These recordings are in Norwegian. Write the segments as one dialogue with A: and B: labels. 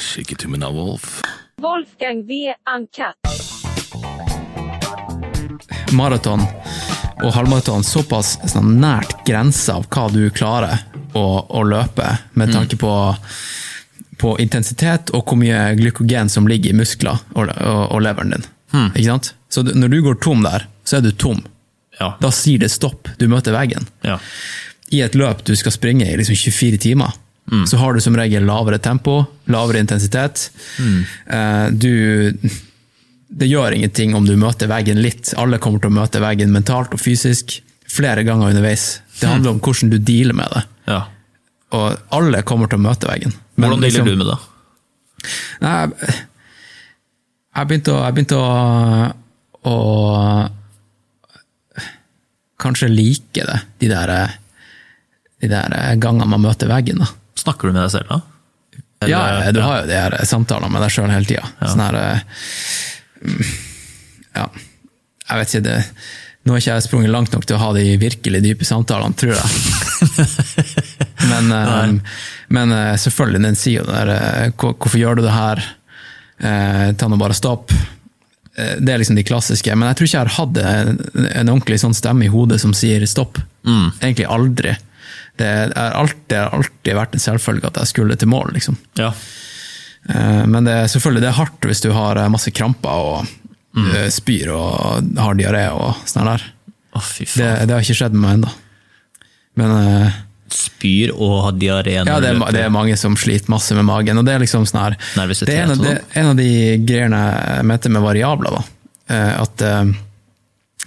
A: Shake av Wolf.
B: Wolfgang V. Uncut.
C: maraton og halvmaraton såpass sånn nært grensa av hva du klarer å, å løpe, med tanke på, på intensitet og hvor mye glykogen som ligger i muskler og, og, og leveren din. Ikke sant? Så du- når du går tom der, så er du tom.
D: Ja.
C: Da sier det stopp, du møter veggen.
D: ja.
C: I et løp du skal springe i liksom 24 timer, så har du som regel lavere tempo, lavere intensitet. Mm. du det gjør ingenting om du møter veggen litt. Alle kommer til å møte veggen mentalt og fysisk flere ganger underveis. Det handler om hvordan du dealer med det.
D: ja.
C: Og alle kommer til å møte veggen. Men
D: Hvordan dealer
C: liksom-
D: du med det?
C: Nei, jeg begynte å, jeg begynte å, å Kanskje like det, de der, de der gangene man møter veggen. da.
D: Snakker du med deg selv, da? Eller-
C: Ja, du har jo de her samtalene med deg sjøl hele tida. Sånn her eh, mm, Ja, jeg vet ikke det Nå har ikke jeg sprunget langt nok til å ha de virkelig dype samtalene, tror jeg. men, um, men eh, selvfølgelig, den sier jo det der Hvorfor gjør du det her? Eh, ta nå bare stopp. Det er liksom de klassiske. Men jeg tror ikke jeg har hatt en, en ordentlig sånn stemme i hodet som sier stopp. Egentlig aldri. Det har alltid, alltid vært en selvfølge at jeg skulle til mål, liksom.
D: Ja.
C: Eh, Men det er selvfølgelig det er hardt hvis du har eh, masse kramper og mm. spyr og har diaré og sånn der.
D: Fy
C: Det, det har ikke skjedd med meg ennå. Men eh,
D: Spyr og har diaré
C: ja, det er, det er mange som sliter masse med magen. Og det er liksom sånn her Det er en av, det,
D: sånn.
C: en av de greiene jeg mente med variabler. da. Eh, At eh,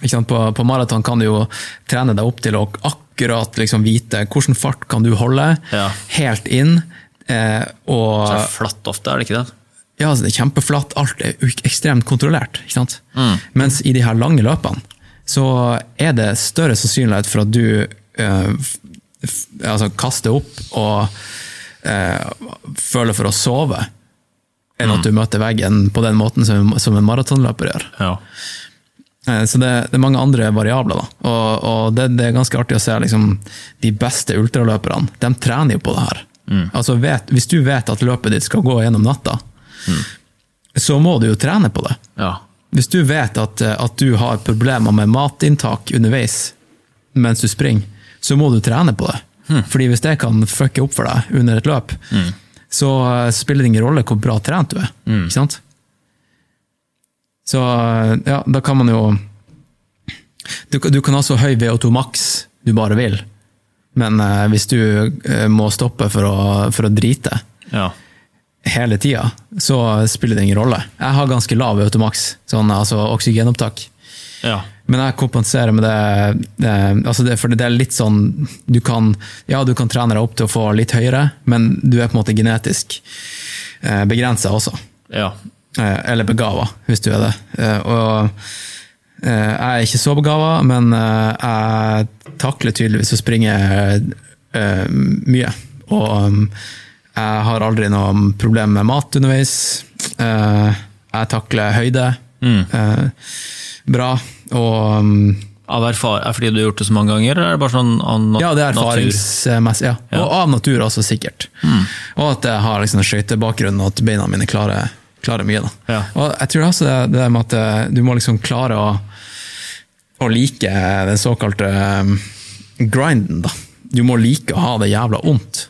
C: på, på maraton kan du jo trene deg opp til å akkurat liksom vite hvilken fart kan du holde
D: Ja.
C: helt inn. eh, og
D: Så er det flatt ofte, er det ikke det?
C: Ja, altså det er kjempeflatt, alt er ekstremt kontrollert. ikke sant?
D: Mm.
C: Mens i de her lange løpene, så er det større sannsynlighet for at du eh, altså kaster opp og eh, føler for å sove, enn
D: Mm.
C: at du møter veggen på den måten som, som en maratonløper gjør.
D: Ja.
C: Eh, Så det, det er mange andre variabler. da. Og, og det, det er ganske artig å se liksom, de beste ultraløperne. De trener jo på det her. Altså vet, hvis du vet at løpet ditt skal gå gjennom natta, så må du jo trene på det.
D: ja.
C: Hvis du vet at, eh, at du har problemer med matinntak underveis mens du springer, så må du trene på det. Fordi hvis det kan fucke opp for deg under et løp, så eh, spiller det ingen rolle hvor bra trent du er. Ikke sant? Så ja, da kan man jo Du, du kan ha så høy VO2 maks du bare vil, men eh, hvis du eh, må stoppe for å, for å drite,
D: ja.
C: hele tida, så spiller det ingen rolle. Jeg har ganske lav VO2 maks, sånn, altså oksygenopptak.
D: ja.
C: Men jeg kompenserer med det, det, altså det for det er litt sånn du kan, Ja, du kan trene deg opp til å få litt høyere, men du er på en måte genetisk eh, begrensa også.
D: ja.
C: Eh, eller begava, hvis du er det. Eh, og eh, jeg er ikke så begava, men jeg takler tydeligvis å springe mye. Og um, jeg har aldri noe problem med mat underveis. Jeg takler høyde mm. bra. Og um,
D: Av er fordi du har gjort det så mange ganger, eller er det bare sånn av natur?
C: ja, det er erfaringsmessig. Ja.
D: Ja.
C: Og av natur også, sikkert. Og at jeg har liksom skøytebakgrunn, og at beina mine klarer, klarer mye. Da.
D: Ja.
C: Og jeg tror også det, det med at eh, du må liksom klare å, å like den såkalte um, grinden. da. Du må like å ha det jævla vondt.